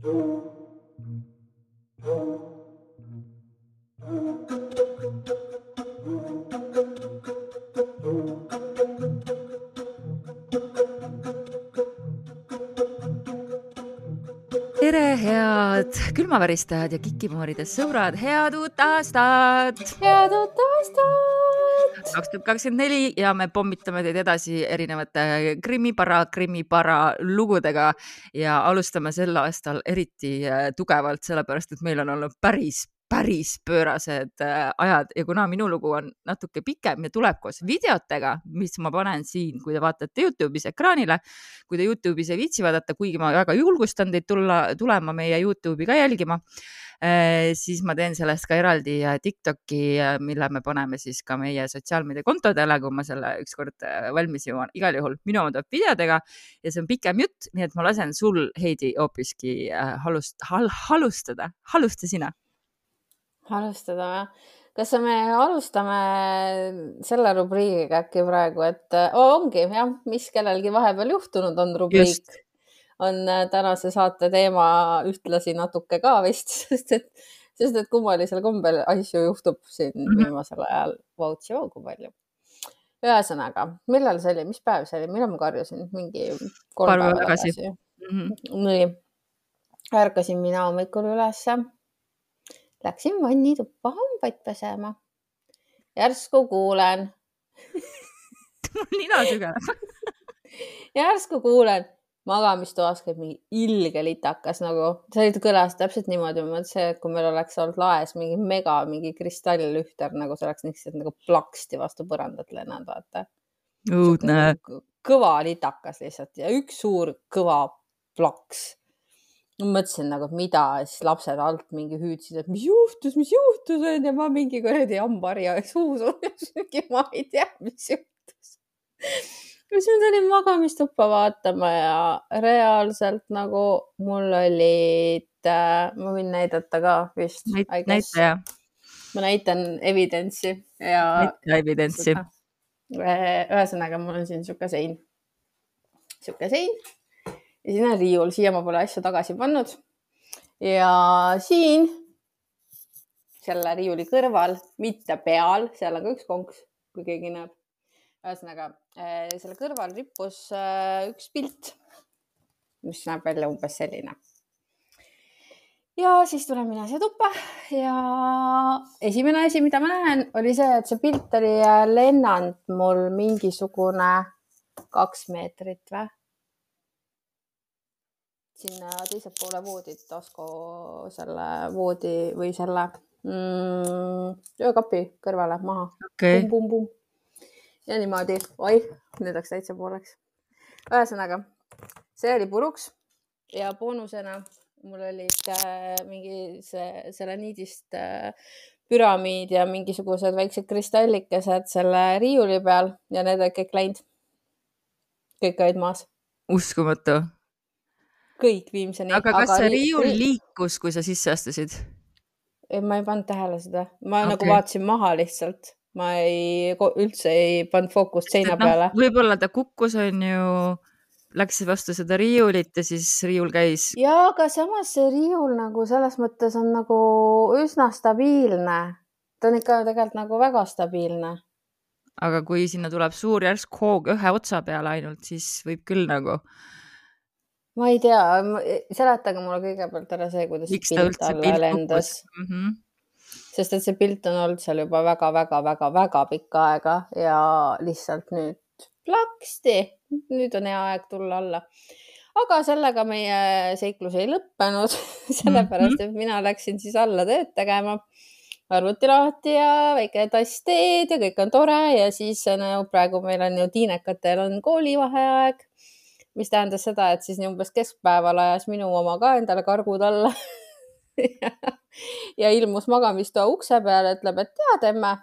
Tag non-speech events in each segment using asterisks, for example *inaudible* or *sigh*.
tere, head külmaväristajad ja kikimooride sõbrad, head uut aastat! head uut aastat! Kaks tuhat kakskümmend neli ja me pommitame teid edasi erinevate krimipara, krimipara lugudega ja alustame sel aastal eriti äh, tugevalt, sellepärast et meil on olnud päris päris pöörased äh, ajad ja kuna minu lugu on natuke pikem ja tuleb koos videotega, mis ma panen siin, kui te vaatate Youtube'is ekraanile, kui te Youtube'is ei viitsi vaadata, kuigi ma väga julgustan teid tulla, tulema meie Youtube'i ka jälgima, siis ma teen sellest ka eraldi äh, Tiktoki, mille me paneme siis ka meie sotsiaalmeediakontodele, kui ma selle ükskord valmis jõuan. igal juhul minu oma tuleb videodega ja see on pikem jutt, nii et ma lasen sul, Heidi, hoopiski halust, hal, halustada, halusta sina alustada või? kas me alustame selle rubriigiga äkki praegu, et oh, ongi jah, mis kellelgi vahepeal juhtunud on rubriik, on äh, tänase saate teema ühtlasi natuke ka vist, *laughs* sest et, sest et kummalisel kombel asju juhtub siin mm -hmm. viimasel ajal vautsi vaugu palju. ühesõnaga, millal see oli, mis päev see oli, millal ma karjusin? mingi kolm päeva tagasi, tagasi.. Mm -hmm. nii, ärkasin mina hommikul ülesse Läksin vannituppa hambaid pesema. järsku kuulen *laughs* nina sügeleb *laughs* järsku kuulen, magamistoas käib mingi ilge litakas nagu, see kõlas täpselt niimoodi, ma mõtlesin, et kui meil oleks olnud laes mingi mega, mingi kristalllühter, nagu see oleks lihtsalt nagu plaksti vastu põrandat lennanud, vaata. õudne. kõva litakas lihtsalt ja üks suur kõva plaks mõtlesin nagu, et mida, siis lapsed alt mingi hüüdsid, et mis juhtus, mis juhtus onju, ma mingi kuradi hambaharja suus olin, *laughs* ma ei tea, mis juhtus. Siis ma tulin magamistuppa vaatama ja reaalselt nagu mul olid äh,, ma võin näidata ka vist Näit,. näita jah. ma näitan evidentsi ja. näita evidentsi. ühesõnaga, mul on siin sihuke sein, sihuke sein ja siin on riiul, siia ma pole asju tagasi pannud. ja siin selle riiuli kõrval, mitte peal, seal on ka üks konks, kui keegi näeb. Ühesõnaga äh, selle kõrval rippus äh, üks pilt, mis näeb välja umbes selline. ja siis tulen mina siia tuppa ja esimene asi, mida ma näen, oli see, et see pilt oli äh, lennanud mul mingisugune kaks meetrit või? Sinna teise poole voodit, Asko selle voodi või selle mm, öökapi kõrvale maha. Okay.. Ja niimoodi, oi, nüüd läks täitsa pooleks. ühesõnaga, see oli puruks ja boonusena mul olid äh, mingi see seleniidist äh, püramiid ja mingisugused väiksed kristallikesed selle riiuli peal ja need olid kõik läinud. kõik olid maas. uskumatu kõik viimseni. aga kas aga see riiul ri... liikus, kui sa sisse astusid? ma ei pannud tähele seda, ma okay. nagu vaatasin maha lihtsalt, ma ei, üldse ei pannud fookust seina no, peale. võib-olla ta kukkus, on ju, läks vastu seda riiulit ja siis riiul käis. ja, aga samas see riiul nagu selles mõttes on nagu üsna stabiilne. ta on ikka tegelikult nagu väga stabiilne. aga kui sinna tuleb suur järsk hoog ühe otsa peale ainult, siis võib küll nagu ma ei tea, seletage mulle kõigepealt ära see, kuidas Miks pilt alla lendas mm. -hmm. Sest et see pilt on olnud seal juba väga-väga-väga-väga pikka aega ja lihtsalt nüüd plaksti, nüüd on hea aeg tulla alla. aga sellega meie seiklus ei lõppenud. *laughs* Sellepärast mhm. et mina läksin siis alla tööd tegema. Arvuti lahti ja väike tass teed ja kõik on tore ja siis no praegu meil on ju tiinekatel on koolivaheaeg. Mis tähendas seda, et siis umbes keskpäeval ajas minu oma ka endale kargud alla *laughs* *laughs* ja ilmus magamistoa ukse peale, ütleb, et tead, emme,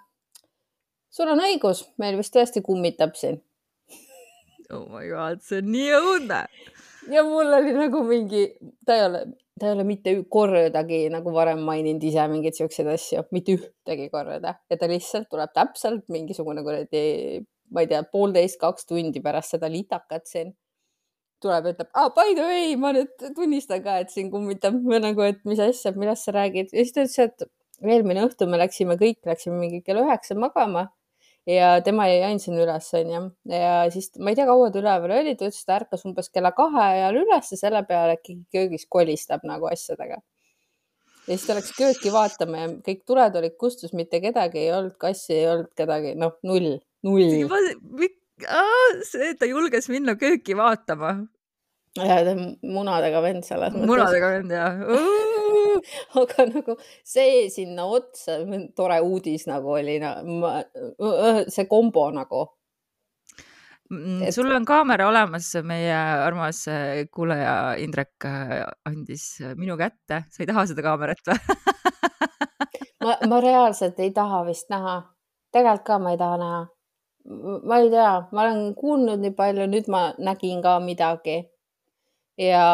sul on õigus, meil vist tõesti kummitab siin. oh my god, see on nii õudne. ja mul oli nagu mingi, ta ei ole, ta ei ole mitte kordagi nagu varem maininud ise mingeid siukseid asju, mitte ühtegi korda ja ta lihtsalt tuleb täpselt mingisugune kuradi, ma ei tea, poolteist, kaks tundi pärast seda litakat siin tuleb, ütleb ah,, by the way, ma nüüd tunnistan ka, et siin kummitab või nagu, et mis asja, millest sa räägid ja siis ta ütles, et eelmine õhtu me läksime kõik, läksime mingi kell üheksa magama ja tema jäi ainsa üles, onju. ja siis ma ei tea, kaua ta üleval oli, ta ütles, et ta ärkas umbes kella kahe ajal üles ja selle peale keegi köögis kolistab nagu asjadega. ja siis ta läks kööki vaatama ja kõik tuled olid kustus, mitte kedagi ei olnud, kassi ei olnud kedagi, noh, null, null see, et ta julges minna kööki vaatama. ja ta on munadega vend selles mõttes. munadega vend jah aga nagu see sinna otsa, tore uudis nagu oli no,, see kombo nagu. Mm, et... sul on kaamera olemas, meie armas kuulaja Indrek andis minu kätte, sa ei taha seda kaamerat või *laughs* ma, ma reaalselt ei taha vist näha, tegelikult ka ma ei taha näha ma ei tea, ma olen kuulnud nii palju, nüüd ma nägin ka midagi. ja,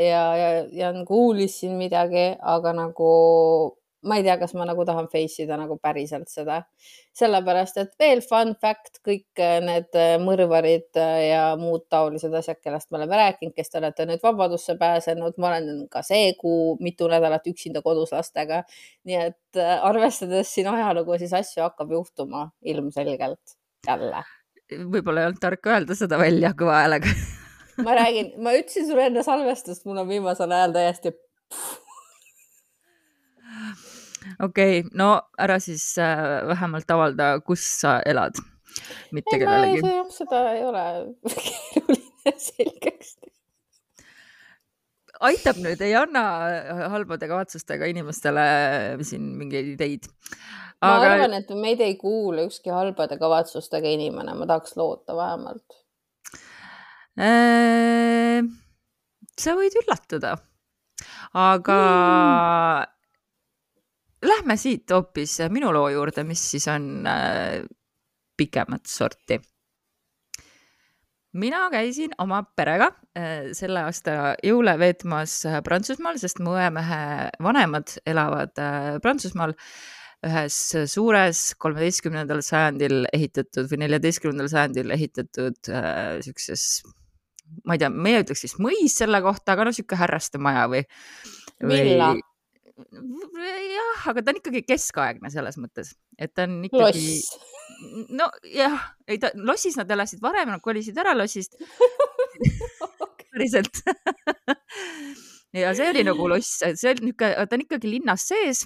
ja, ja, ja kuulisin midagi, aga nagu ma ei tea, kas ma nagu tahan face ida nagu päriselt seda, sellepärast et veel fun fact, kõik need mõrvarid ja muud taolised asjad, kellest me oleme rääkinud, kes te olete nüüd vabadusse pääsenud, ma olen ka see kuu mitu nädalat üksinda kodus lastega. nii et arvestades siin ajalugu, siis asju hakkab juhtuma ilmselgelt jälle. võib-olla ei olnud tark öelda seda välja kõva häälega *laughs* ma räägin, ma ütlesin sulle enne salvestust, mul on viimasel ajal täiesti. okei okay,, no ära siis äh, vähemalt avalda, kus sa elad, mitte ei, kellelegi. seda ei ole keeruline *laughs* selgeks teha aitab nüüd, ei anna halbade kavatsustega inimestele siin mingeid ideid ma aga... arvan, et meid ei kuule ükski halbade kavatsustega inimene, ma tahaks loota vähemalt äh,. sa võid üllatuda, aga mm. lähme siit hoopis minu loo juurde, mis siis on äh, pikemat sorti mina käisin oma perega äh, selle aasta jõule veetmas Prantsusmaal, sest mu õemehe vanemad elavad äh, Prantsusmaal ühes suures kolmeteistkümnendal sajandil ehitatud või neljateistkümnendal sajandil ehitatud äh, siukses, ma ei tea, meie ütleks siis mõis selle kohta, aga noh, sihuke härraste maja või, või.... jah, aga ta on ikkagi keskaegne selles mõttes, et ta on ikkagi. nojah, ei ta, lossis nad elasid varem, nad kolisid ära lossist. *laughs* Päriselt. *laughs* Ja see oli nagu loss, see on niisugune, ta on ikkagi linnas sees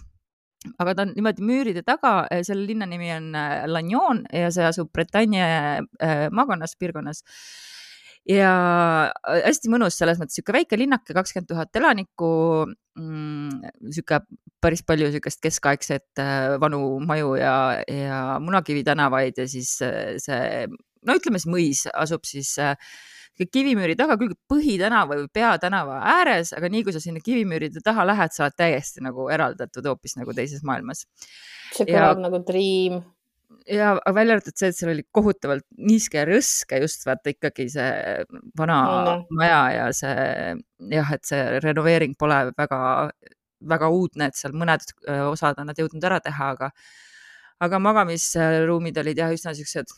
aga ta on niimoodi müüride taga, eh, selle linna nimi on eh, Lannion ja see asub Bretagne eh, maakonnas, piirkonnas. ja hästi mõnus selles mõttes, sihuke väike linnake, kakskümmend tuhat elanikku mm,. sihuke päris palju sihukest keskaegset vanu maju ja, ja Munakivi tänavaid ja siis see, no ütleme siis mõis asub siis äh, kivimüüri taga, küll põhitänava või peatänava ääres, aga nii kui sa sinna kivimüüride taha lähed, sa oled täiesti nagu eraldatud hoopis nagu teises maailmas. see kõlab nagu dream ja välja arvatud see, et seal oli kohutavalt niiske ja rõske just vaata ikkagi see vana mm. maja ja see jah, et see renoveering pole väga, väga uudne, et seal mõned osad on nad jõudnud ära teha, aga, aga magamisruumid olid jah, üsna siuksed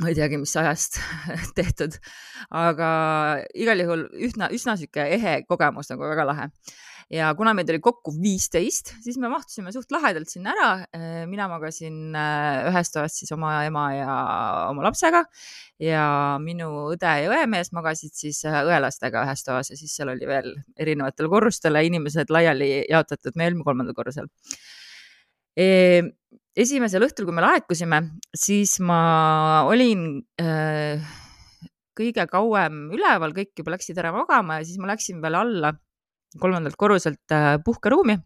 ma ei teagi, mis ajast *laughs* tehtud, aga igal juhul üsna, üsna sihuke ehe kogemus nagu väga lahe. ja kuna meid oli kokku viisteist, siis me mahtusime suht lahedalt sinna ära. mina magasin äh, ühes toas siis oma ema ja oma lapsega ja minu õde ja õemees magasid siis äh, õelastega ühes toas ja siis seal oli veel erinevatele korrustele inimesed laiali jaotatud, me olime kolmandal korrusel esimesel õhtul, kui me laekusime, siis ma olin äh, kõige kauem üleval, kõik juba läksid ära magama ja siis ma läksin veel alla kolmandalt korruselt äh, puhkeruumi.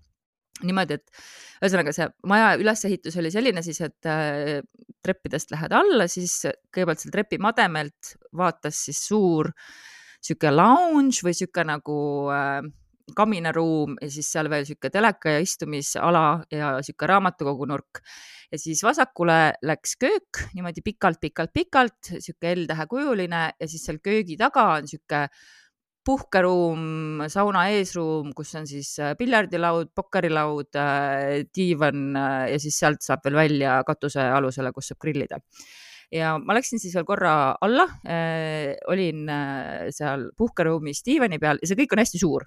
niimoodi, et ühesõnaga see maja ülesehitus oli selline siis, et äh, treppidest lähed alla, siis kõigepealt seal trepimademelt vaatas siis suur sihuke lounge või sihuke nagu äh, kaminaruum ja siis seal veel sihuke teleka ja istumisala ja sihuke raamatukogu nurk. ja siis vasakule läks köök niimoodi pikalt-pikalt-pikalt, sihuke L-tähe kujuline ja siis seal köögi taga on sihuke puhkeruum, sauna eesruum, kus on siis äh, piljardilaud, pokkerilaud, äh, diivan äh, ja siis sealt saab veel välja katuse alusele, kus saab grillida ja ma läksin siis veel korra alla äh,, olin äh, seal puhkeruumis diivani peal ja see kõik on hästi suur.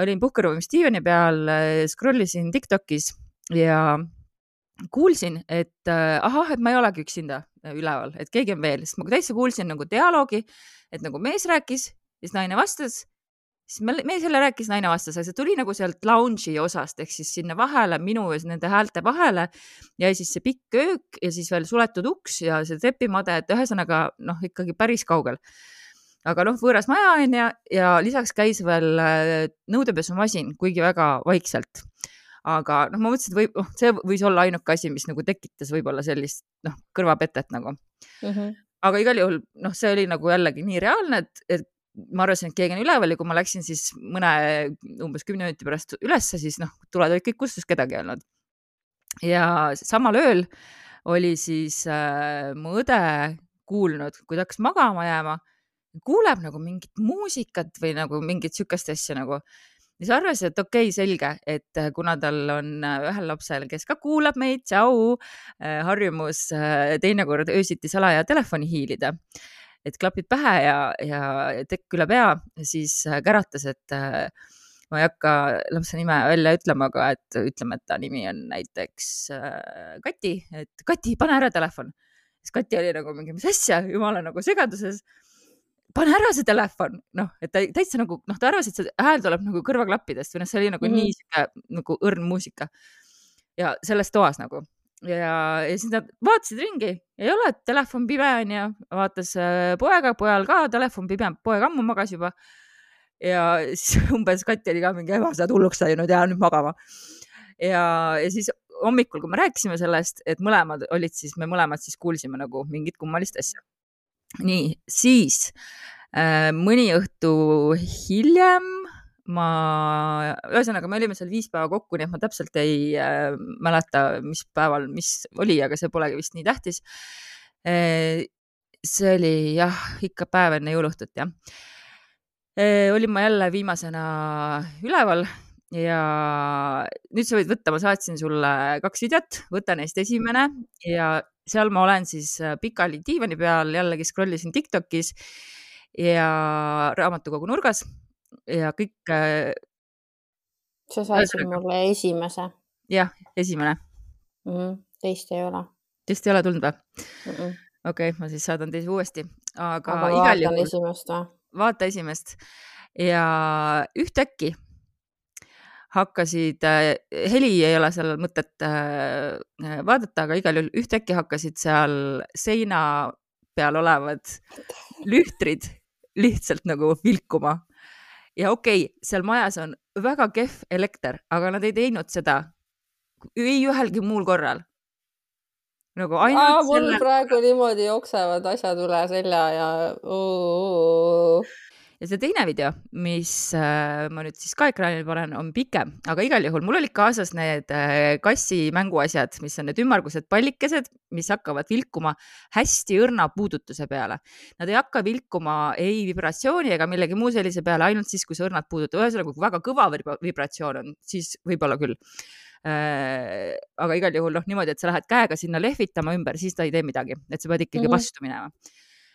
Olin puhkeruumis diivani peal äh,, scroll isin Tiktokis ja kuulsin, et äh, ahah, et ma ei olegi üksinda äh, üleval, et keegi on veel, sest ma täitsa kuulsin nagu dialoogi, et nagu mees rääkis, siis naine vastas siis mees jälle rääkis, naine vastas, aga see tuli nagu sealt lounge'i osast ehk siis sinna vahele, minu ja nende häälte vahele jäi siis see pikk köök ja siis veel suletud uks ja see trepimade, et ühesõnaga noh, ikkagi päris kaugel. Aga noh, võõras maja on ju ja lisaks käis veel äh, nõudepesumasin, kuigi väga vaikselt aga noh, ma mõtlesin, et võib, noh, see võis olla ainuke asi, mis nagu tekitas võib-olla sellist noh, kõrvapetet nagu mm. -hmm. aga igal juhul noh, see oli nagu jällegi nii reaalne, et, et ma arvasin, et keegi on üleval ja kui ma läksin siis mõne umbes kümne minuti pärast ülesse, siis noh, tuled olid kõik kustus, kedagi ei olnud. ja samal ööl oli siis äh, mu õde kuulnud, kui ta hakkas magama jääma, kuuleb nagu mingit muusikat või nagu mingit sihukest asja nagu siis arvasin, et okei okay,, selge, et äh, kuna tal on äh, ühel lapsel, kes ka kuulab meid, tšau, äh, harjumus teinekord öösiti salaja telefoni hiilida et klapid pähe ja, ja tekk üle pea, siis käratas, et ma ei hakka lapse nime välja ütlema, aga et ütleme, et ta nimi on näiteks Kati, et Kati, pane ära telefon. siis Kati oli nagu mingi, mis asja, jumala nagu segaduses. Pane ära see telefon, noh, et ta täitsa nagu noh, ta arvas, et see hääl tuleb nagu kõrvaklappidest või noh, see oli nagu mm nii sihuke nagu õrn muusika. ja selles toas nagu ja, ja siis nad vaatasid ringi, ei ole, telefon pime on ju, vaatas äh, poega, pojal ka telefon pime, poeg ammu magas juba. ja siis *laughs* umbes Kati oli ka mingi, ema, sa oled hulluks läinud, jää nüüd magama. ja, ja siis hommikul, kui me rääkisime sellest, et mõlemad olid siis, me mõlemad siis kuulsime nagu mingit kummalist asja. Nii, siis äh, mõni õhtu hiljem ma, ühesõnaga, me olime seal viis päeva kokku, nii et ma täpselt ei äh, mäleta, mis päeval, mis oli, aga see polegi vist nii tähtis e,. see oli jah, ikka päev enne jõuluõhtut jah e,. olin ma jälle viimasena üleval ja nüüd sa võid võtta, ma saatsin sulle kaks videot, võta neist esimene ja seal ma olen siis äh, pikali diivani peal, jällegi scroll isin Tiktokis ja raamatukogu nurgas ja kõik. Äh, sa saatsid mulle esimese. jah, esimene mm. -hmm. teist ei ole. teist ei ole tulnud või mm -mm.? okei okay,, ma siis saadan teise uuesti, aga, aga igal juhul. esimest või? vaata esimest ja ühtäkki hakkasid äh,, heli ei ole seal mõtet äh, vaadata, aga igal juhul ühtäkki hakkasid seal seina peal olevad lühtrid lihtsalt nagu vilkuma ja okei okay,, seal majas on väga kehv elekter, aga nad ei teinud seda ei ühelgi muul korral. nagu ainult Aa, mul selle... praegu niimoodi jooksevad asjad üle selja ja ja see teine video, mis äh, ma nüüd siis ka ekraanile panen, on pikem, aga igal juhul mul olid kaasas need äh, kassi mänguasjad, mis on need ümmargused pallikesed, mis hakkavad vilkuma hästi õrna puudutuse peale. Nad ei hakka vilkuma ei vibratsiooni ega millegi muu sellise peale, ainult siis, kui sa õrnalt puudutad. ühesõnaga, kui väga kõva vibratsioon on, siis võib-olla küll äh, aga igal juhul noh, niimoodi, et sa lähed käega sinna lehvitama ümber, siis ta ei tee midagi, et sa pead ikkagi mm -hmm. vastu minema.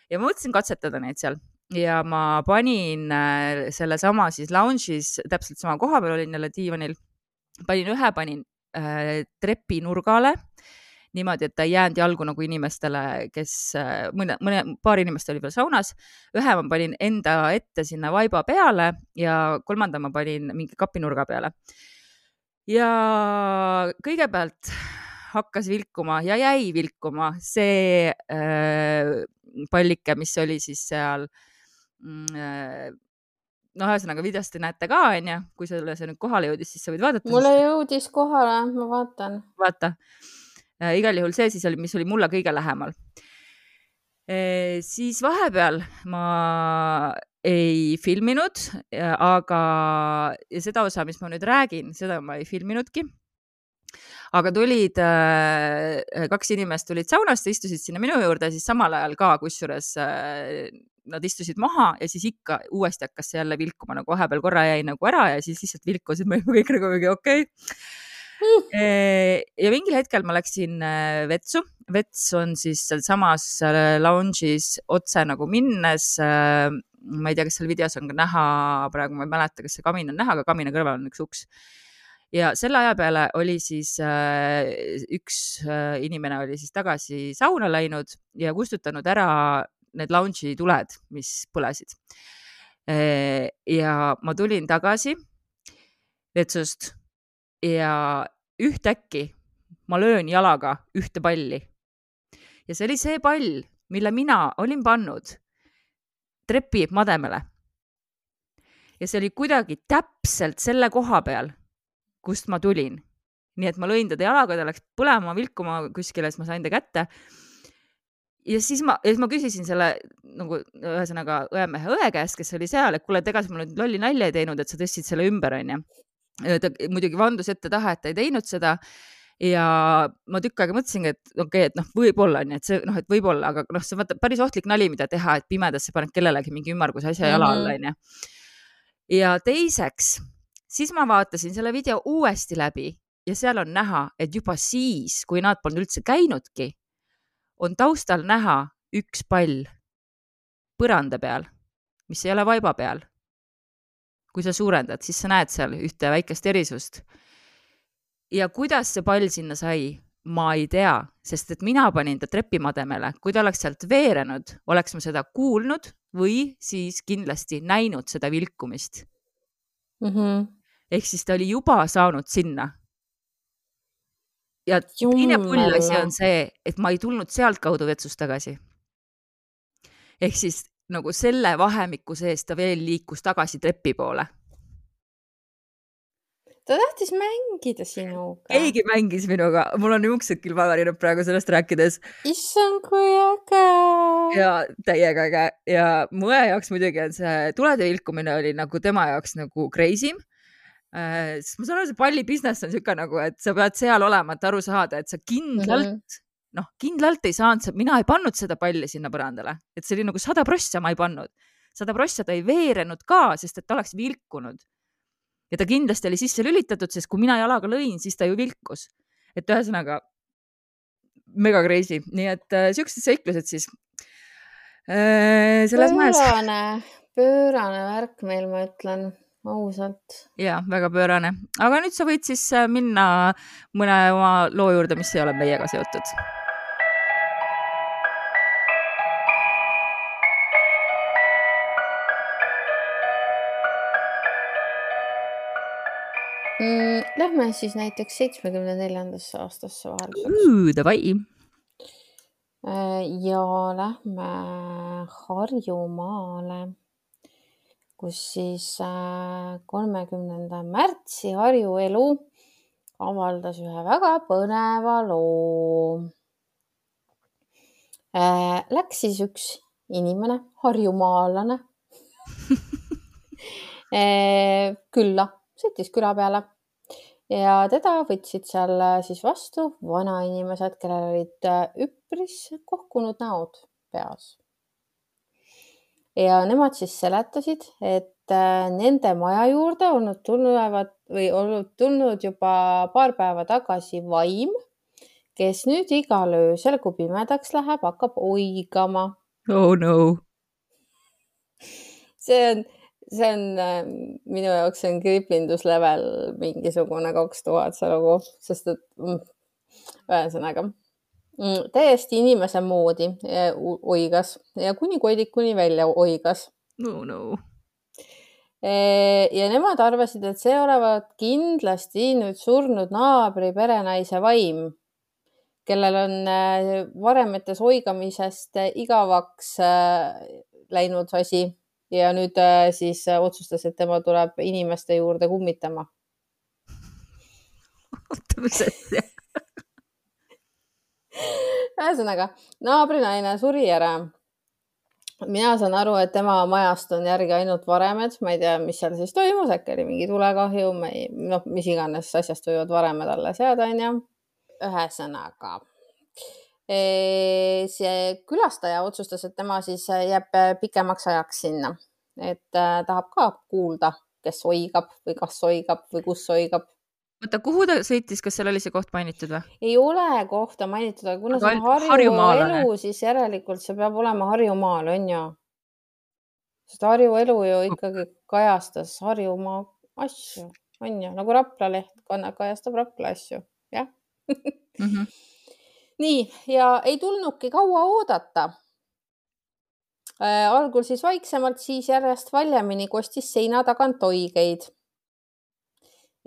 ja ma mõtlesin katsetada neid seal ja ma panin äh, sellesama siis lounge'is, täpselt sama koha peal olin jälle diivanil, panin ühe, panin äh, trepi nurgale niimoodi, et ta ei jäänud jalgu nagu inimestele, kes äh, mõne, mõne, paar inimest oli veel saunas. ühe ma panin enda ette sinna vaiba peale ja kolmanda ma panin mingi kapinurga peale. ja kõigepealt hakkas vilkuma ja jäi vilkuma see äh, pallike, mis oli siis seal äh, Mm, äh, no ühesõnaga videost te näete ka, onju, kui sulle see nüüd kohale jõudis, siis sa võid vaadata. mulle siis... jõudis kohale, ma vaatan. vaata äh,, igal juhul see siis oli, mis oli mulle kõige lähemal e,. siis vahepeal ma ei filminud, aga seda osa, mis ma nüüd räägin, seda ma ei filminudki aga tulid kaks inimest tulid saunast, istusid sinna minu juurde, siis samal ajal ka, kusjuures nad istusid maha ja siis ikka uuesti hakkas see jälle vilkuma, nagu vahepeal korra jäi nagu ära ja siis lihtsalt vilkusid, me olime *laughs* kõik nagu mingi okei okay.. ja mingil hetkel ma läksin äh, vetsu, vets on siis sealsamas äh, lounge'is otse nagu minnes. Äh, ma ei tea, kas seal videos on ka näha, praegu ma ei mäleta, kas see kamin on näha, aga kamina kõrval on üks uks. ja selle aja peale oli siis üks inimene oli siis tagasi sauna läinud ja kustutanud ära need lounge'i tuled, mis põlesid. ja ma tulin tagasi vetsust ja ühtäkki ma löön jalaga ühte palli. ja see oli see pall, mille mina olin pannud trepimademele. ja see oli kuidagi täpselt selle koha peal, kust ma tulin. nii et ma lõin teda jalaga, ta läks põlema, vilkuma kuskile, siis ma sain ta kätte. Ja siis ma, ja siis ma küsisin selle nagu ühesõnaga õemehe õe käest, kes oli seal, et kuule, et ega sa mulle nüüd lolli nalja ei teinud, et sa tõstsid selle ümber, onju. Ta muidugi vandus ette-taha, et ta ei teinud seda. Ja ma tükk aega mõtlesingi, et okei okay,, et noh, võib-olla onju, et see noh, et võib-olla, aga noh, see on vaata päris ohtlik nali, mida teha, et pimedasse paned kellelegi mingi ümmarguse asja jala alla onju. ja teiseks, siis ma vaatasin selle video uuesti läbi ja seal on näha, et juba siis, kui nad polnud üldse käinudki, on taustal näha üks pall põranda peal, mis ei ole vaiba peal kui sa suurendad, siis sa näed seal ühte väikest erisust. ja kuidas see pall sinna sai, ma ei tea, sest et mina panin ta trepimademele, kui ta oleks sealt veerenud, oleks ma seda kuulnud või siis kindlasti näinud seda vilkumist mm. -hmm. ehk siis ta oli juba saanud sinna. Ja teine pull asi on see, et ma ei tulnud sealtkaudu vetsust tagasi. ehk siis nagu selle vahemiku sees ta veel liikus tagasi trepi poole. ta tahtis mängida sinuga. keegi mängis minuga, mul on juuksed külmavarinud praegu sellest rääkides. issand, kui äge. ja täiega äge ja mu õe jaoks muidugi on see tulede vilkumine oli nagu tema jaoks nagu crazy im sest ma saan aru, see palli business on niisugune nagu, et sa pead seal olema, et aru saada, et sa kindlalt mm -hmm noh, kindlalt ei saanud, mina ei pannud seda palli sinna põrandale, et see oli nagu sada prossa ma ei pannud. sada prossa ta ei veerenud ka, sest et ta oleks vilkunud. ja ta kindlasti oli sisse lülitatud, sest kui mina jalaga lõin, siis ta ju vilkus. et ühesõnaga mega crazy, nii et äh, siuksed seiklused siis äh,. selles pöörane, pöörane värk meil, ma ütlen ausalt. ja väga pöörane, aga nüüd sa võid siis äh, minna mõne oma loo juurde, mis ei ole meiega seotud mm,. Lähme siis näiteks seitsmekümne neljandasse aastasse vahelduseks. Davai. Äh, ja lähme Harjumaale, kus siis äh, kolmekümnenda märtsi Harju Elu avaldas ühe väga põneva loo. Äh, läks siis üks inimene, harjumaalane *laughs* külla sõitis küla peale ja teda võtsid seal äh, siis vastu vanainimesed, kellel olid äh, üpris kohkunud näod peas. Ja nemad siis seletasid, et äh, nende maja juurde olnud tulevad või olnud tulnud juba paar päeva tagasi vaim, kes nüüd igal öösel, kui pimedaks läheb, hakkab oigama. oh no. see on see on äh, minu jaoks on kriipindus level mingisugune kaks tuhat see lugu, sest et mm, ühesõnaga mm, täiesti inimese moodi äh, oigas ja kuni kodikuni välja oigas. no no. Äh, ja nemad arvasid, et see olevat kindlasti nüüd surnud naabri perenaise vaim, kellel on varemetes oigamisest igavaks läinud asi ja nüüd siis otsustas, et tema tuleb inimeste juurde kummitama. *laughs* oota, mis asja? Ühesõnaga, naabrinaine suri ära. mina saan aru, et tema majast on järgi ainult varemed, ma ei tea, mis seal siis toimus, äkki oli mingi tulekahju, ma ei, noh, mis iganes asjast võivad varemed alles jääda, onju. ühesõnaga see külastaja otsustas, et tema siis jääb pikemaks ajaks sinna, et äh, tahab ka kuulda, kes oigab või kas oigab või kus oigab. Oota, kuhu ta sõitis, kas seal oli see koht mainitud või? ei ole kohta mainitud, aga kuna Aga see on Harju harjumaalane. elu, siis järelikult see peab olema Harjumaal, on ju? sest Harju elu ju ikkagi kajastas Harjumaa asju, on ju, nagu Rapla leht kajastab Rapla asju, jah Mm -hmm. *laughs* nii ja ei tulnudki kaua oodata äh,. algul siis vaiksemalt, siis järjest valjemini kostis seina tagant oigeid.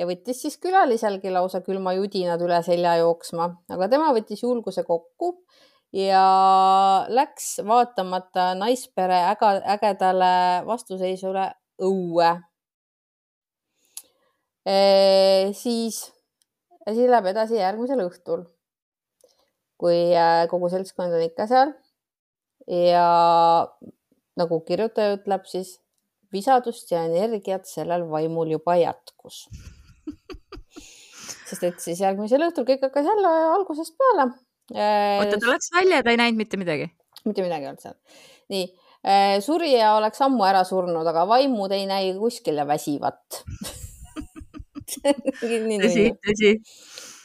Ja võttis siis külaliselgi lausa külma judinad üle selja jooksma, aga tema võttis julguse kokku ja läks vaatamata naispere äga, ägedale vastuseisule õue. Siis asi läheb edasi järgmisel õhtul, kui äh, kogu seltskond on ikka seal. Ja nagu kirjutaja ütleb, siis visadust ja energiat sellel vaimul juba jätkus. Sest et siis järgmisel õhtul kõik hakkas jälle algusest peale. oota, ta läks välja ja ta ei näinud mitte midagi? mitte midagi ei olnud seal. nii, surija oleks ammu ära surnud, aga vaimud ei näi kuskil ja väsivat *laughs* tõsi, tõsi.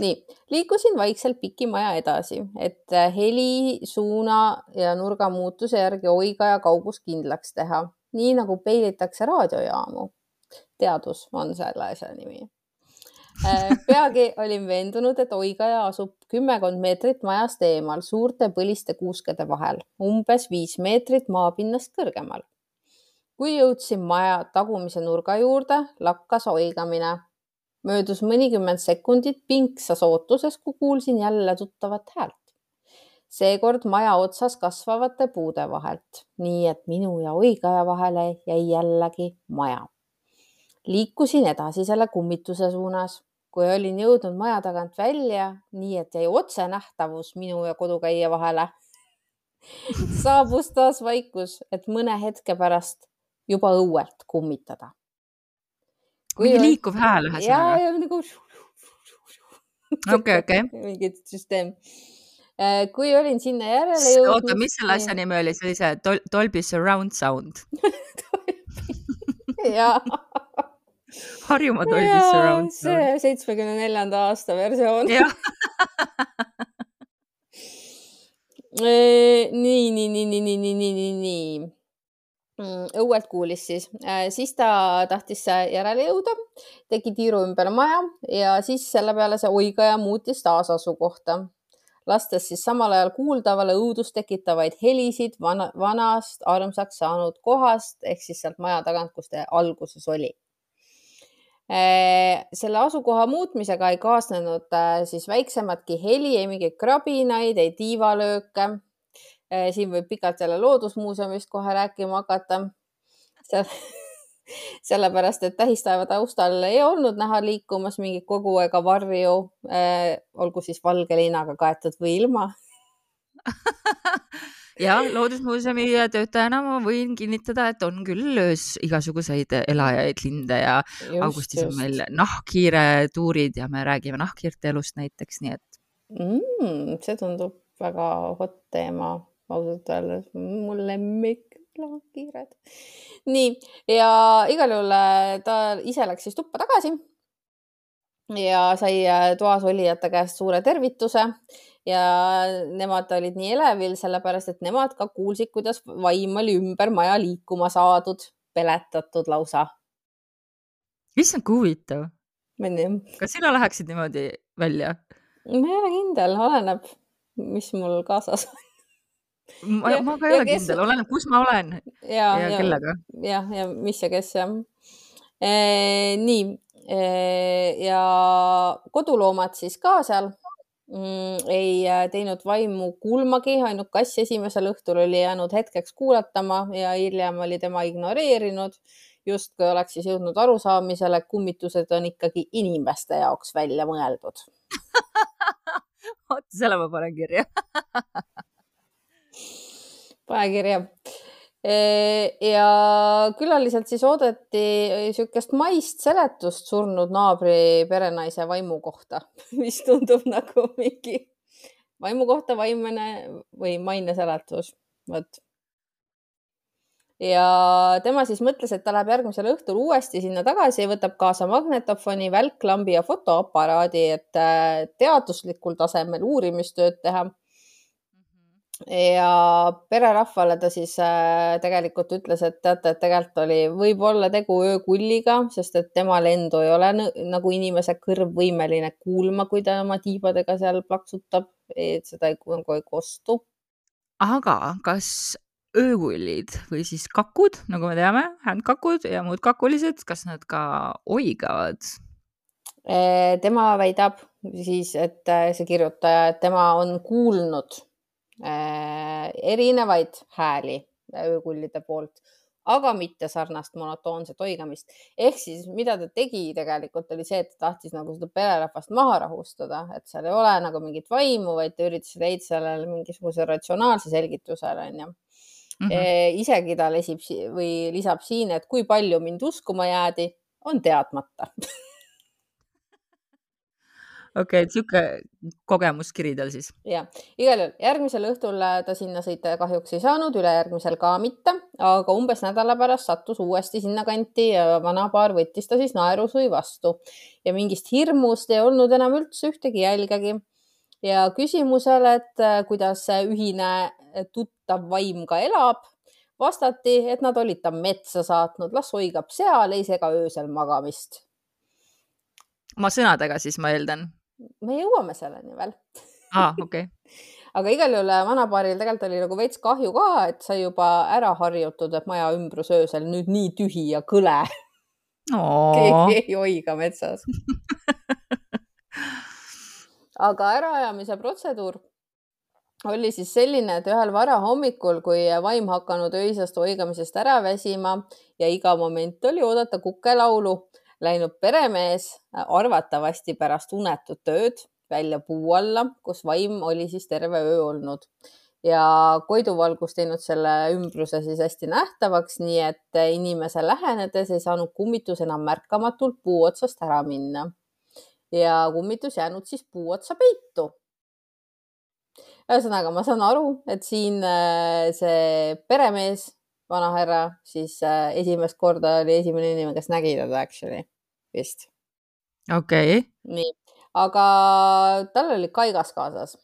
nii, liikusin vaikselt pikimaja edasi, et heli, suuna ja nurga muutuse järgi oiga ja kaugus kindlaks teha, nii nagu peilitakse raadiojaamu. teadus on selle asja nimi. Peagi olin veendunud, et oigaja asub kümmekond meetrit majast eemal suurte põliste kuuskede vahel, umbes viis meetrit maapinnast kõrgemal. kui jõudsin maja tagumise nurga juurde, lakkas oigamine möödus mõnikümmend sekundit pingsas ootuses, kui kuulsin jälle tuttavat häält. seekord maja otsas kasvavate puude vahelt, nii et minu ja oigaja vahele jäi jällegi maja. Liikusin edasi selle kummituse suunas, kui olin jõudnud maja tagant välja, nii et jäi otsenähtavus minu ja kodukäija vahele. *laughs* saabus taas vaikus, et mõne hetke pärast juba õuelt kummitada mingi liikuv hääl ja, ühesõnaga. ja nagu *laughs* okei, okei. *laughs* mingi süsteem. kui olin sinna järele jõudnud. oota, mis selle asja nimi oli, see oli see Dol Dolby surround sound jaa. Harjumaa Dolby surround sound. see seitsmekümne neljanda aasta versioon. *laughs* nii, nii, nii, nii, nii, nii, nii, nii, nii õuelt kuulis siis, siis ta tahtis järele jõuda, tegi tiiru ümber maja ja siis selle peale see oigaja muutis taas asukohta, lastes siis samal ajal kuuldavale õudust tekitavaid helisid vana, vanast armsaks saanud kohast ehk siis sealt maja tagant, kus ta alguses oli. Selle asukoha muutmisega ei kaasnenud siis väiksematki heli, ei mingeid krabinaid, ei tiivalööke. Siin võib pikalt jälle Loodusmuuseumist kohe rääkima hakata. *laughs* sellepärast, et tähistaeva taustal ei olnud näha liikumas mingit kogu ega varju. Olgu siis valge leinaga kaetud või ilma *laughs* ja Loodusmuuseumi töötajana ma võin kinnitada, et on küll öös igasuguseid elajaid, linde ja just, augustis just. on meil nahkhiire tuurid ja me räägime nahkhiirte elust näiteks, nii et mm,. see tundub väga hot teema ausalt öeldes, mu lemmik nahkhiired. nii ja igal juhul ta ise läks siis tuppa tagasi ja sai toas olijate käest suure tervituse ja nemad olid nii elevil, sellepärast et nemad ka kuulsid, kuidas vaim oli ümber maja liikuma saadud, peletatud lausa. issand, kui huvitav. kas sina läheksid niimoodi välja? ma ei ole kindel, oleneb, mis mul kaasas on ma, ma ka ei ole kes... kindel, oleneb, kus ma olen ja, ja, ja kellega. jah, ja mis ja kes jah e,. nii e, ja koduloomad siis ka seal mm, ei teinud vaimu kulmagi, ainult kass esimesel õhtul oli jäänud hetkeks kuulatama ja hiljem oli tema ignoreerinud, justkui oleks siis jõudnud arusaamisele, et kummitused on ikkagi inimeste jaoks välja mõeldud. *laughs* Oota, selle ma panen kirja. *laughs* Pane kirja. Ja külaliselt siis oodati niisugust maist seletust surnud naabri perenaise vaimu kohta, *laughs* mis tundub nagu mingi vaimu kohta vaimne või maine seletus, vot. ja tema siis mõtles, et ta läheb järgmisel õhtul uuesti sinna tagasi võtab kaasa magnetofoni, välklambi ja fotoaparaadi, et äh, teaduslikul tasemel uurimistööd teha. Ja pererahvale ta siis äh, tegelikult ütles, et teate, et tegelikult oli võib-olla tegu öökulliga, sest et tema lendu ei ole nagu inimese kõrv võimeline kuulma, kui ta oma tiibadega seal plaksutab, et seda ei, nagu ei kostu aga kas öökullid või siis kakud, nagu me teame, händkakud ja muud kakulised, kas nad ka oigavad? tema väidab siis, et äh, see kirjutaja, et tema on kuulnud äh, erinevaid hääli öökullide poolt, aga mitte sarnast monotoonset oigamist. ehk siis, mida ta tegi tegelikult oli see, et ta tahtis nagu seda pererahvast maha rahustada, et seal ei ole nagu mingit vaimu, vaid ta üritas leida sellele mingisuguse ratsionaalse selgitusele, onju mm. -hmm. isegi ta lesib või lisab siin, et kui palju mind uskuma jäädi, on teadmata *laughs* okei okay,, sihuke kogemuskiri tal siis. ja, igal juhul järgmisel õhtul äh, ta sinna sõita kahjuks ei saanud, ülejärgmisel ka mitte, aga umbes nädala pärast sattus uuesti sinnakanti ja vanapaar võttis ta siis naerusui vastu ja mingist hirmust ei olnud enam üldse ühtegi jälgegi. ja küsimusele, et äh, kuidas ühine tuttav vaim ka elab. vastati, et nad olid ta metsa saatnud, las hoigab seal, ei sega öösel magamist. oma sõnadega siis ma eeldan? Me jõuame selleni veel. aa, okei okay. *laughs* aga igal juhul äh, vanapaaril tegelikult oli nagu veits kahju ka, et sai juba ära harjutud, et maja ümbrus öösel nüüd nii tühi ja kõle. *laughs* keegi ei hoiga metsas *laughs* aga äraajamise protseduur oli siis selline, et ühel varahommikul, kui vaim hakanud öisest oigamisest ära väsima ja iga moment oli oodata kukelaulu, läinud peremees arvatavasti pärast unetut ööd välja puu alla, kus vaim oli siis terve öö olnud ja koiduvalgus teinud selle ümbruse siis hästi nähtavaks, nii et inimese lähenedes ei saanud kummitus enam märkamatult puu otsast ära minna. ja kummitus jäänud siis puu otsa peitu ühesõnaga, ma saan aru, et siin äh, see peremees, vanahärra, siis äh, esimest korda oli esimene inimene, kes nägi teda actually vist. okei okay.. nii, aga tal oli kaigas kaasas.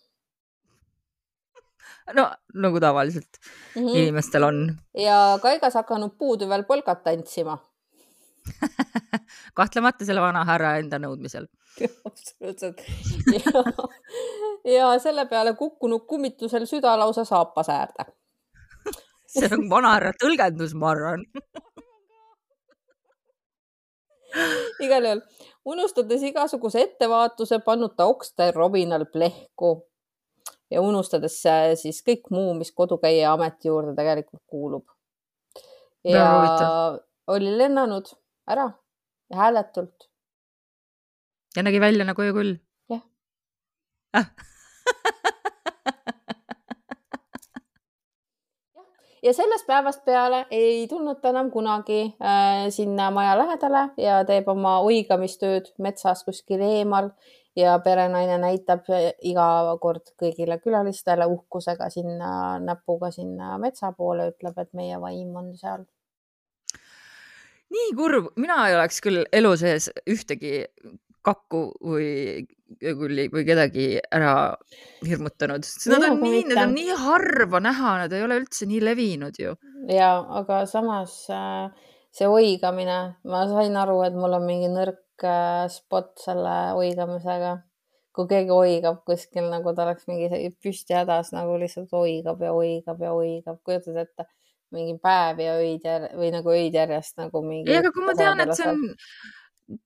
no nagu tavaliselt mm -hmm. inimestel on. ja kaigas hakanud puutüvel polkat tantsima *laughs* kahtlemata selle vanahärra enda nõudmisel *laughs* absoluutselt ja, selle peale kukkunud kummitusel süda lausa saapasäärde *laughs* see on vanahärra tõlgendus, ma arvan *laughs* igal juhul, unustades igasuguse ettevaatuse, pannud ta okste robinal plehku ja unustades siis kõik muu, mis kodukäija ameti juurde tegelikult kuulub. ja oli lennanud ära hääletult ja nägi välja nagu öökull? jah ah. *laughs* ja sellest päevast peale ei tulnud ta enam kunagi äh, sinna maja lähedale ja teeb oma oigamistööd metsas kuskil eemal ja perenaine näitab iga kord kõigile külalistele uhkusega sinna näpuga sinna metsa poole, ütleb, et meie vaim on seal. nii kurb, mina ei oleks küll elu sees ühtegi kakku või kulli või kedagi ära hirmutanud. Nad on nii, need on nii harva näha, nad ei ole üldse nii levinud ju. ja, aga samas äh, see oigamine, ma sain aru, et mul on mingi nõrk äh, spot selle oigamisega. kui keegi oigab kuskil nagu ta oleks mingi püsti hädas nagu lihtsalt oigab ja oigab ja oigab, kujutad ette mingi päev ja öid järjest või nagu öid järjest nagu mingi. ei, aga kui ma tean, et see on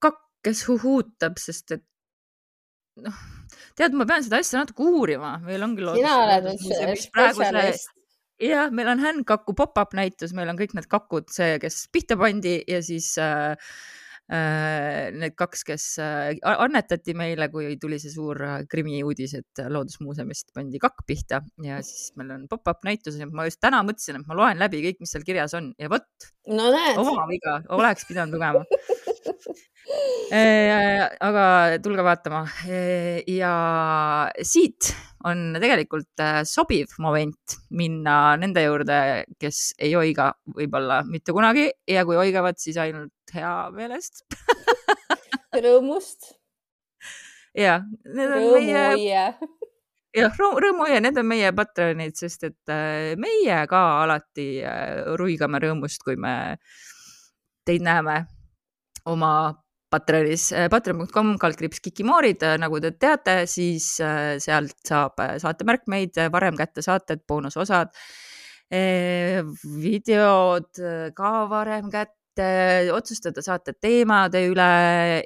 kakk kes huhutab, sest et noh, tead, ma pean seda asja natuke uurima, meil ongi sina oled spetsialist. jah, meil on Handkaku pop-up näitus, meil on kõik need kakud, see, kes pihta pandi ja siis äh, äh, need kaks, kes äh, annetati meile, kui tuli see suur äh, krimiuudis, et Loodusmuuseumist pandi kakk pihta ja siis meil on pop-up näitus ja ma just täna mõtlesin, et ma loen läbi kõik, mis seal kirjas on ja vot no,. oma viga, oleks pidanud lugema *laughs* *laughs* aga tulge vaatama. Ja siit on tegelikult äh, sobiv moment minna nende juurde, kes ei oiga võib-olla mitte kunagi. Ja kui oigavad, siis ainult hea meelest. *laughs* Rõõmust. ja, need on meie jah, rõõmu ja need on meie Patreonid, sest et äh, meie ka alati äh, ruigame rõõmust, kui me teid näeme oma Patreonis, äh, patreon.com kaldkriips Kikimoorid, äh, nagu te teate, siis äh, sealt saab saatemärkmeid, varem kätte saated, boonusosad, videod ka varem kätte et otsustada saate teemade üle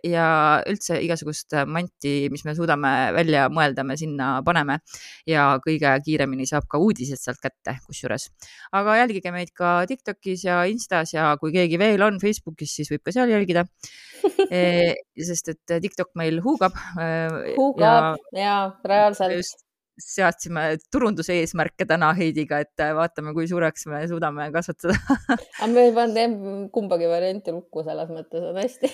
ja üldse igasugust manti, mis me suudame välja mõelda, me sinna paneme ja kõige kiiremini saab ka uudised sealt kätte, kusjuures. aga jälgige meid ka Tiktokis ja Instas ja kui keegi veel on Facebookis, siis võib ka seal jälgida *laughs* e,. sest et Tiktok meil huugab. huugab ja, ja reaalselt seadsime turunduse eesmärke täna Heidiga, et äh, vaatame, kui suureks me suudame kasvatada *laughs* aga me ei pannud kumbagi varianti lukku, selles mõttes on hästi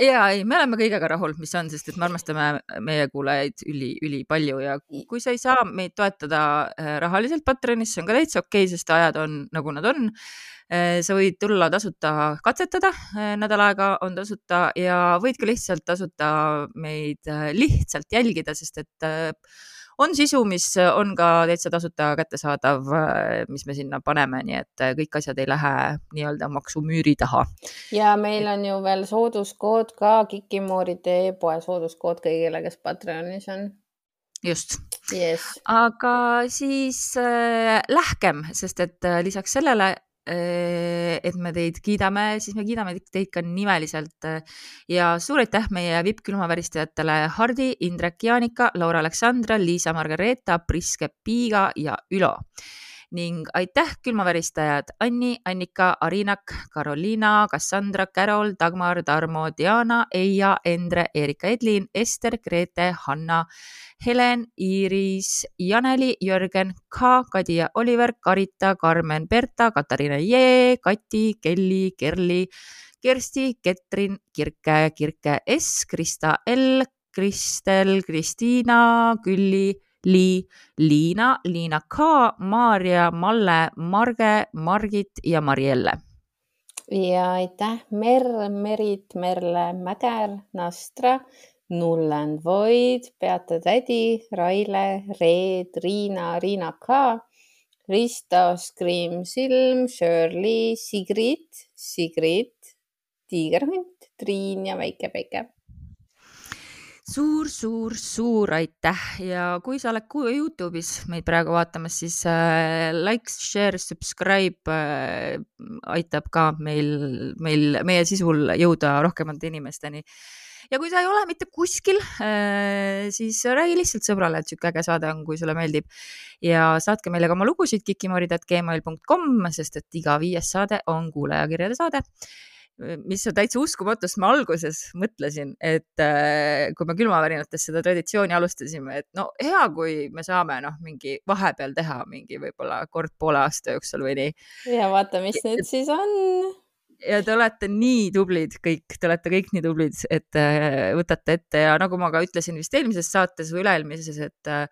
ja ei, me oleme kõigega rahul, mis on, sest et me armastame meie kuulajaid üli, ülipalju ja kui sa ei saa meid toetada äh, rahaliselt Patreonis, see on ka täitsa okei okay,, sest ajad on nagu nad on. Äh, sa võid tulla tasuta katsetada, nädal aega on tasuta ja võid ka lihtsalt tasuta meid lihtsalt jälgida, sest et on sisu, mis on ka täitsa tasuta kättesaadav, mis me sinna paneme, nii et kõik asjad ei lähe nii-öelda maksumüüri taha. ja meil on ju veel sooduskood ka Kikimooride e-poe sooduskood kõigile, kes Patreonis on. Just. Yes.. aga siis äh, lähkem, sest et äh, lisaks sellele Äh, et me teid kiidame, siis me kiidame teid ka nimeliselt. Ja suur aitäh meie vipp-külmaväristajatele Hardi, Indrek, Jaanika, Laura Aleksandra, Liisa Margareeta, Priske Piiga ja Ülo ning aitäh külmaväristajad Anni, Annika, Arinak, Karoliina, Cassandra, Carol, Dagmar, Tarmo, Diana, Eija, Endre, Erika Edlin, Ester, Grete, Hanna, Helen, Iiris, Janeli, Jörgen, K, Kadi ja Oliver, Karita, Karmen, Berta, Katariina Jee, Kati, Kelly, Kerli, Kersti, Ketrin, Kirke, Kirke S, Krista L, Kristel, Kristiina, Külli Li, Liina, Liina K, Maarja, Malle, Marge, Margit ja Marielle. ja aitäh, Mer, Merit, Merle, Mäger, Nastra, Nullen Void, Beate tädi, Raile, Reet, Riina, Riina K, Risto, Scream Silm, Shirley, Sigrid, Sigrid, Tiigerhunt, Triin ja Väike Päike suur-suur-suur aitäh! Ja kui sa oled Youtube'is meid praegu vaatamas, siis äh, like, share, subscribe äh, aitab ka meil, meil, meie sisul jõuda rohkemate inimesteni. ja kui sa ei ole mitte kuskil äh,, siis räägi lihtsalt sõbrale, et sihuke äge saade on, kui sulle meeldib. Ja saatke meile ka oma lugusid kikimoorid.gmail.com, sest et iga viies saade on kuulajakirjade saade mis on täitsa uskumatu, sest ma alguses mõtlesin, et äh, kui me külmavärinates seda traditsiooni alustasime, et no hea, kui me saame noh, mingi vahepeal teha mingi võib-olla kord poole aasta jooksul või nii. ja vaata, mis nüüd siis on. ja te olete nii tublid kõik, te olete kõik nii tublid, et äh, võtate ette ja nagu ma ka ütlesin vist eelmises saates või üle-eelmises, et äh,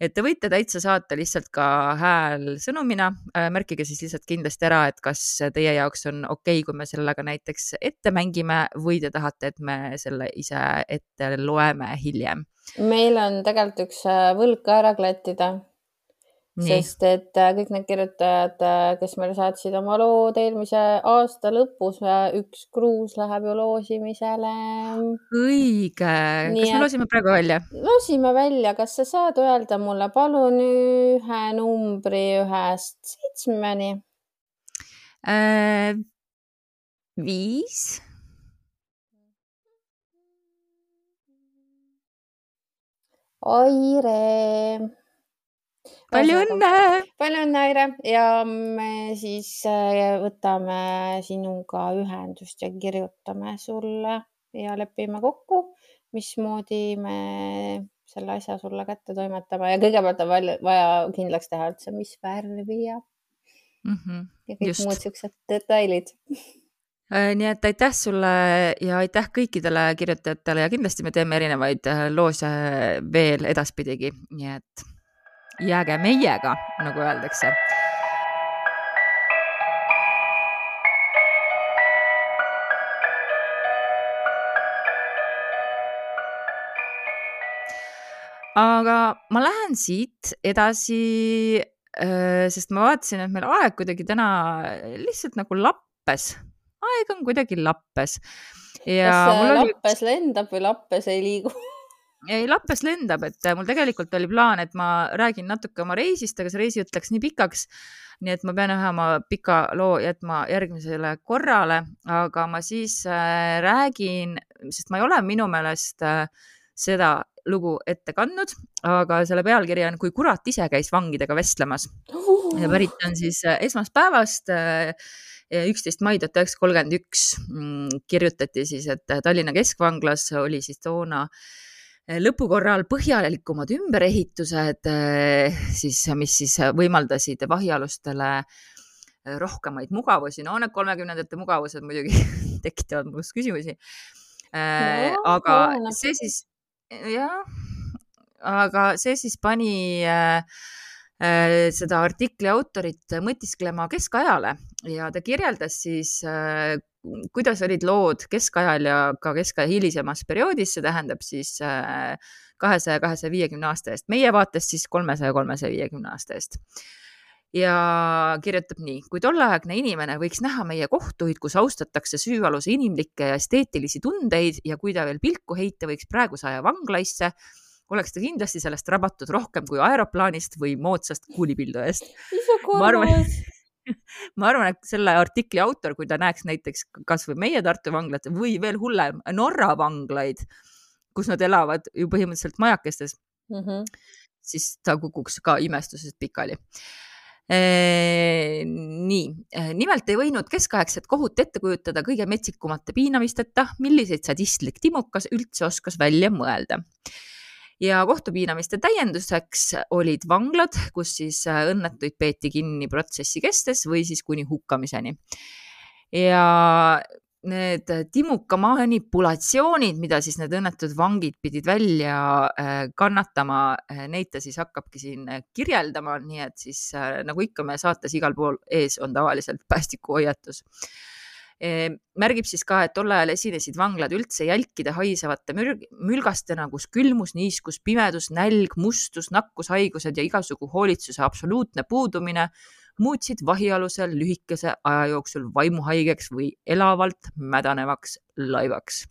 et te võite täitsa saata lihtsalt ka häälsõnumina, äh, märkige siis lihtsalt kindlasti ära, et kas teie jaoks on okei okay,, kui me sellega näiteks ette mängime või te tahate, et me selle ise ette loeme hiljem. meil on tegelikult üks äh, võlg ka ära klattida sest et äh, kõik need kirjutajad, äh, kes meile saatsid oma lood eelmise aasta lõpus, äh, üks kruus läheb ju loosimisele. õige, kas me loosime praegu välja? loosime välja, kas sa saad öelda mulle palun ühe numbri ühest seitsmeni äh,? viis Aire palju õnne! palju õnne, Aire ja me siis äh, võtame sinuga ühendust ja kirjutame sulle ja lepime kokku, mismoodi me selle asja sulle kätte toimetame ja kõigepealt on vaja kindlaks teha üldse, mis värvi ja mm, -hmm. ja kõik Just. muud siuksed detailid Äh, nii et aitäh sulle ja aitäh kõikidele kirjutajatele ja kindlasti me teeme erinevaid äh, loose veel edaspidigi, nii et jääge meiega, nagu öeldakse aga ma lähen siit edasi, äh, sest ma vaatasin, et meil aeg kuidagi täna lihtsalt nagu lappes, aeg on kuidagi lappes. kas lappes oli... lendab või lappes ei liigu? *laughs* ei, lappes lendab, et mul tegelikult oli plaan, et ma räägin natuke oma reisist, aga see reis jutt läks nii pikaks. nii et ma pean ühe oma pika loo jätma järgmisele korrale, aga ma siis äh, räägin, sest ma ei ole minu meelest äh, seda lugu ette kandnud, aga selle pealkiri on Kui kurat ise käis vangidega vestlemas ja pärit on siis äh, esmaspäevast äh, üksteist mai tuhat üheksasada kolmkümmend üks mm, kirjutati siis, et Tallinna keskvanglas oli siis toona äh, lõpu korral põhjalikumad ümberehitused, siis, mis siis võimaldasid vahialustele rohkemaid mugavusi. no need kolmekümnendate mugavused muidugi *laughs* tekitavad minust küsimusi. aga see siis jah, aga see siis pani äh, seda artikli autorit mõtisklema keskajale ja ta kirjeldas siis äh,, kuidas olid lood keskajal ja ka keskaja hilisemas perioodis, see tähendab siis äh, kahesaja, kahesaja viiekümne aasta eest, meie vaates siis kolmesaja, kolmesaja viiekümne aasta eest. Ja kirjutab nii, kui tolleaegne inimene võiks näha meie kohtuid, kus austatakse süüaluse inimlikke ja esteetilisi tundeid ja kui ta veel pilku heita võiks praeguse aja vanglaisse, oleks ta kindlasti sellest rabatud rohkem kui aeroplaanist või moodsast kuulipildujast. ma arvan, *laughs* ma arvan, et selle artikli autor, kui ta näeks näiteks kasvõi meie Tartu vanglat või veel hullem Norra vanglaid, kus nad elavad ju põhimõtteliselt majakestes mm, -hmm. siis ta kukuks ka imestusest pikali nii, nimelt ei võinud keskaegset kohut ette kujutada kõige metsikumate piinamisteta, milliseid sadistlik timukas üldse oskas välja mõelda. Ja kohtupiinamiste täienduseks olid vanglad, kus siis õnnetuid peeti kinni protsessi kestes või siis kuni hukkamiseni. ja need timuka manipulatsioonid, mida siis need õnnetud vangid pidid välja äh, kannatama, äh, neid ta siis hakkabki siin äh, kirjeldama, nii et siis nagu ikka meie saates igal pool ees on tavaliselt päästikuhoiatus. Märgib siis ka, et tol ajal esinesid vanglad üldse jälkide haisevate mülgastena, kus külmus, niiskus, pimedus, nälg, mustus, nakkushaigused ja igasugu hoolitsuse absoluutne puudumine muutsid vahialusel lühikese aja jooksul vaimuhaigeks või elavalt mädanevaks laivaks.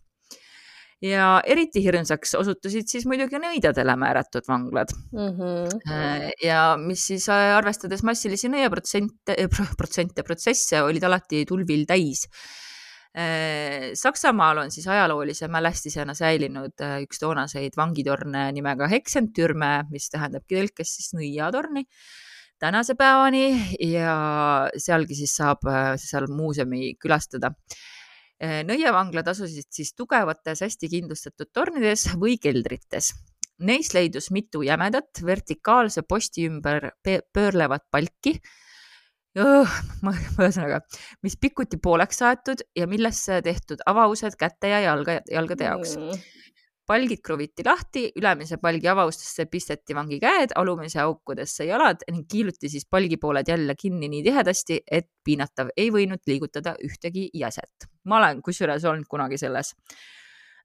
Ja eriti hirmsaks osutusid siis muidugi nõidadele määratud vanglad mm. -hmm. ja mis siis äh, arvestades massilisi nõiaprotsente, äh, protsente, protsesse olid alati tulvil täis Saksamaal on siis ajaloolise mälestisena säilinud üks toonaseid vangitorne nimega Heksentürme, mis tähendabki tõlkes siis nõiatorni tänase päevani ja sealgi siis saab seal muuseumi külastada. Nõie vanglad asusid siis tugevates, hästi kindlustatud tornides või keldrites. Neis leidus mitu jämedat vertikaalse posti ümber pöörlevat palki. Ühesõnaga, mis pikuti pooleks aetud ja millesse tehtud avaused käte ja jalga, jalgade jaoks. Mm palgid kruviti lahti, ülemise palgi avastesse pisteti vangi käed, alumise aukudesse jalad ning kiiluti siis palgipooled jälle kinni nii tihedasti, et piinatav ei võinud liigutada ühtegi jäset. ma olen kusjuures olnud kunagi selles.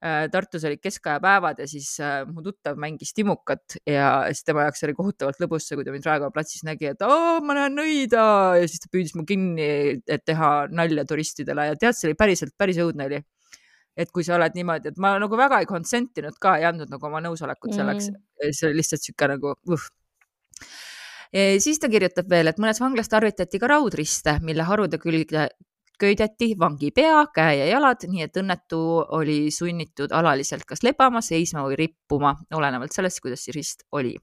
Äh, Tartus olid keskaja päevad ja siis äh, mu tuttav mängis timukat ja siis tema jaoks oli kohutavalt lõbus see, kui ta mind Raekoja platsis nägi, et oo, ma näen nõida ja siis ta püüdis mu kinni, et teha nalja turistidele ja tead, see oli päriselt, päris õudne oli et kui sa oled niimoodi, et ma nagu väga ei consent inud ka, ei andnud nagu oma nõusolekut selleks mm., see oli lihtsalt sihuke nagu uh. Ja siis ta kirjutab veel, et mõnes vanglas tarvitati ka raudriste, mille harude külge köideti vangi pea, käe ja jalad, nii et õnnetu oli sunnitud alaliselt kas lebama, seisma või rippuma, olenevalt sellest, kuidas see rist oli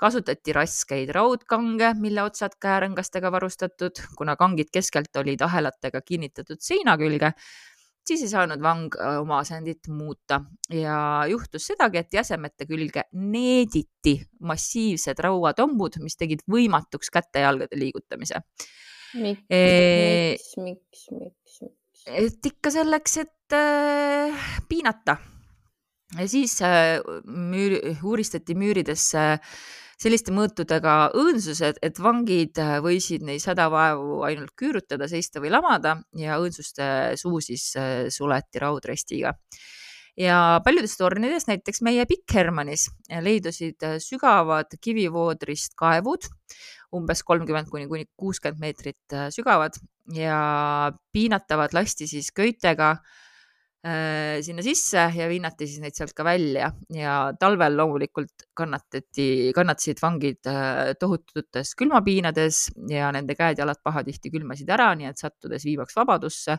kasutati raskeid raudkange, mille otsad käärõngastega varustatud, kuna kangid keskelt olid ahelatega kinnitatud seina külge, siis ei saanud vang äh, oma asendit muuta ja juhtus sedagi, et jäsemete külge neediti massiivsed rauatombud, mis tegid võimatuks käte-jalgade liigutamise. miks e..., miks, miks, miks, miks? et ikka selleks, et äh, piinata. ja siis äh, müür, uuristati müüridesse selliste mõõtudega õõnsused, et vangid võisid neis hädavaevu ainult küürutada, seista või lamada ja õõnsuste suu siis äh, suleti raudrestiga. Ja paljudes tornides, näiteks meie Pikkhermannis leidusid sügavad kivivoodrist kaevud, umbes kolmkümmend kuni kuni kuuskümmend meetrit sügavad ja piinatavad lasti siis köitega äh, sinna sisse ja viinati siis neid sealt ka välja. Ja talvel loomulikult kannatati, kannatasid vangid äh, tohututes külmapiinades ja nende käed-jalad pahatihti külmasid ära, nii et sattudes viimaks vabadusse,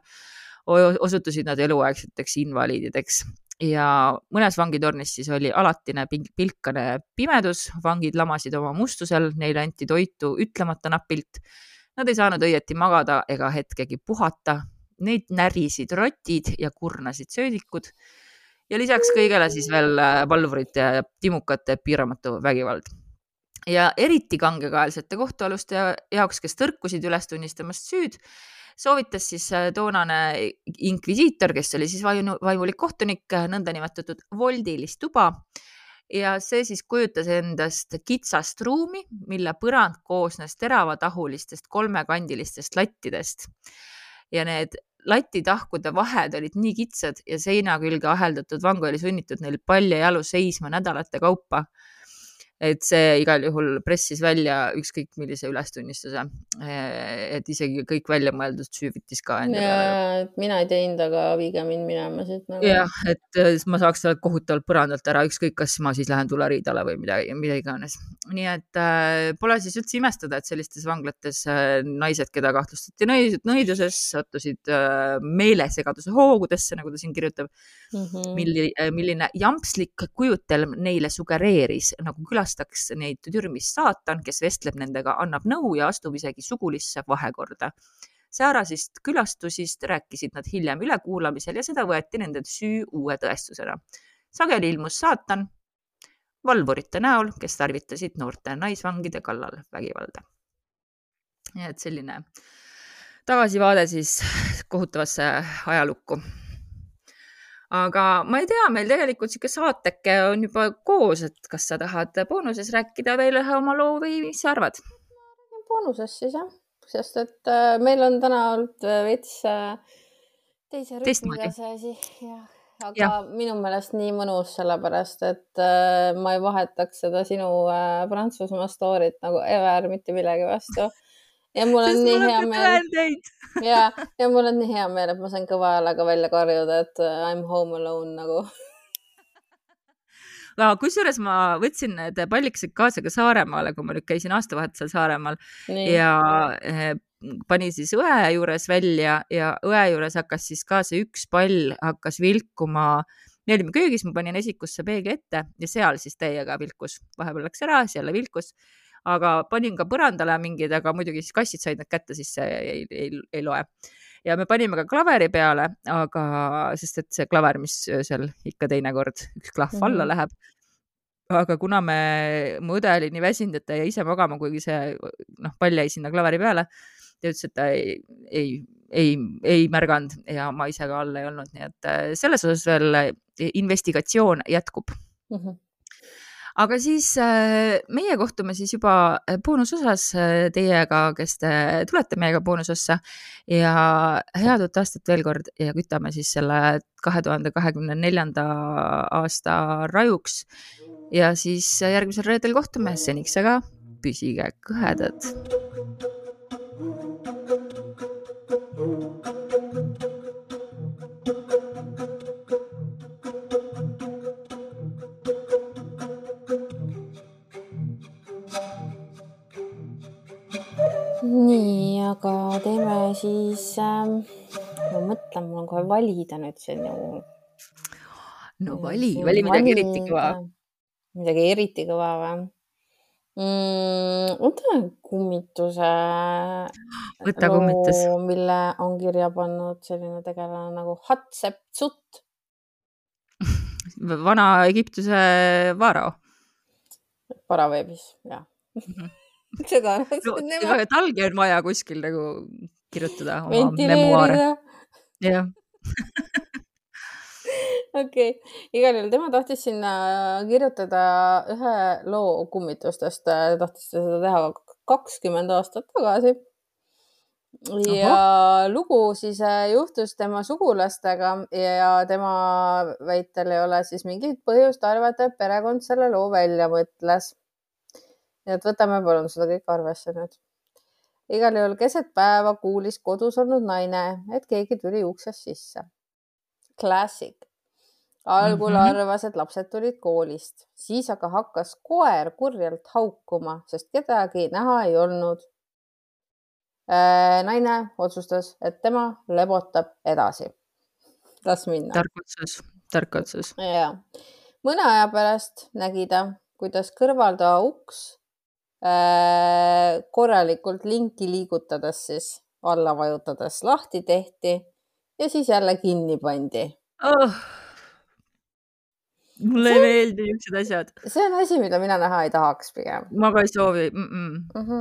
osutusid nad eluaegseteks invaliidideks. Ja mõnes vangitornis siis oli alatine pilkane pimedus, vangid lamasid oma mustusel, neile anti toitu ütlemata napilt Nad ei saanud õieti magada ega hetkegi puhata. Neid närisid rotid ja kurnasid söödikud ja lisaks kõigele siis veel äh, valvurite ja timukate piiramatu vägivald. ja eriti kangekaelsete kohtualuste jaoks, kes tõrkusid üles tunnistamast süüd, soovitas siis äh, toonane inkvisiitor, kes oli siis vaimulik kohtunik, nõndanimetatud voldilist tuba ja see siis kujutas endast kitsast ruumi, mille põrand koosnes teravatahulistest kolmekandilistest lattidest ja need latitahkude vahed olid nii kitsad ja seina külge aheldatud vang oli sunnitud neil palja jalu seisma nädalate kaupa et see igal juhul pressis välja ükskõik millise ülestunnistuse. Eh, et isegi kõik väljamõeldud süüvitis ka enda peale. et mina ei teinud, aga viige mind minema siit nagu. jah, et eh, ma saaks sealt kohutavalt põrandalt ära, ükskõik, kas ma siis lähen tulariidale või midagi, mida iganes. nii et äh, pole siis üldse imestada, et sellistes vanglates äh, naised, keda kahtlustati nõiduses, sattusid äh, meelesegaduse hoogudesse, nagu ta siin kirjutab mm. -hmm. milli, milline jampslik kujutelm neile sugereeris nagu külas vabastaks neid türmist saatan, kes vestleb nendega, annab nõu ja astub isegi sugulisse vahekorda. säärasist külastusist rääkisid nad hiljem ülekuulamisel ja seda võeti nende süü uue tõestusena. sageli ilmus saatan valvurite näol, kes tarvitasid noorte naisvangide kallal vägivalda. nii et selline tagasivaade siis kohutavasse ajalukku aga ma ei tea, meil tegelikult sihuke saateke on juba koos, et kas sa tahad boonuses rääkida veel ühe oma loo või mis sa arvad? boonuses siis jah, sest et äh, meil on täna olnud äh, veits äh, teise rütmiga see asi, jah aga ja. minu meelest nii mõnus, sellepärast et äh, ma ei vahetaks seda sinu äh, Prantsusmaa story't nagu ever mitte millegi vastu ja mul on nii hea meel. *laughs* ja, ja mul on nii hea meel, et ma sain kõva häälega välja karjuda, et uh, I m home alone nagu *laughs* no kusjuures ma võtsin need pallikesed kaasa ka Saaremaale, kui ma nüüd käisin aastavahetusel Saaremaal Nii. ja eh, panin siis õe juures välja ja õe juures hakkas siis ka see üks pall hakkas vilkuma. me olime köögis, ma panin esikusse peegli ette ja seal siis täiega vilkus, vahepeal läks ära, siis jälle vilkus aga panin ka põrandale mingid, aga muidugi siis kassid said need kätte, siis see ei, ei, ei loe. ja me panime ka klaveri peale, aga sest et see klaver, mis seal ikka teinekord üks klahv mm -hmm. alla läheb aga kuna me, mu õde oli nii väsinud, et ta jäi ise magama, kuigi see noh, pall jäi sinna klaveri peale. ta ütles, et ta ei, ei, ei, ei märganud ja ma ise ka all ei olnud, nii et äh, selles osas veel investigatsioon jätkub mm. -hmm aga siis äh, meie kohtume siis juba äh, boonusosas äh, teiega, kes te tulete meiega boonusossa ja head uut aastat veel kord ja kütame siis selle kahe tuhande kahekümne neljanda aasta rajuks. ja siis järgmisel reedel kohtume, seniks aga püsige kõhedad. Nii, aga teeme siis äh,, ma mõtlen, mul on kohe valida nüüd siin ju. no vali, vali midagi eriti kõva. midagi eriti kõva või mm,? võta kummituse. võta kummitus. mille on kirja pannud selline tegelane nagu Hatshepsut vana Egiptuse vaarao. paraveebis, jah mhm *laughs* seda no, talgi on vaja kuskil nagu kirjutada oma memuaare. jah *laughs* okei okay., igal juhul tema tahtis sinna kirjutada ühe loo kummitustest, tahtis seda teha kakskümmend aastat tagasi. ja Aha. lugu siis äh, juhtus tema sugulastega ja tema väitel ei ole siis mingit põhjust arvata, et perekond selle loo välja mõtles. Nii et võtame palun seda kõik arvesse nüüd. igal juhul keset päeva kuulis kodus olnud naine, et keegi tuli uksest sisse. Classic algul mm -hmm. arvas, et lapsed tulid koolist, siis aga hakkas koer kurjalt haukuma, sest kedagi näha ei olnud. Äh, naine otsustas, et tema lebotab edasi. las minna. tark otsus, tark otsus. ja, mõne aja pärast nägi ta, kuidas kõrvaltoa uks korralikult linki liigutades siis alla vajutades lahti tehti ja siis jälle kinni pandi oh mulle see... ei meeldi niisugused asjad. see on asi, mida mina näha ei tahaks pigem. ma ka ei soovi mm. -mm. Mm -hmm.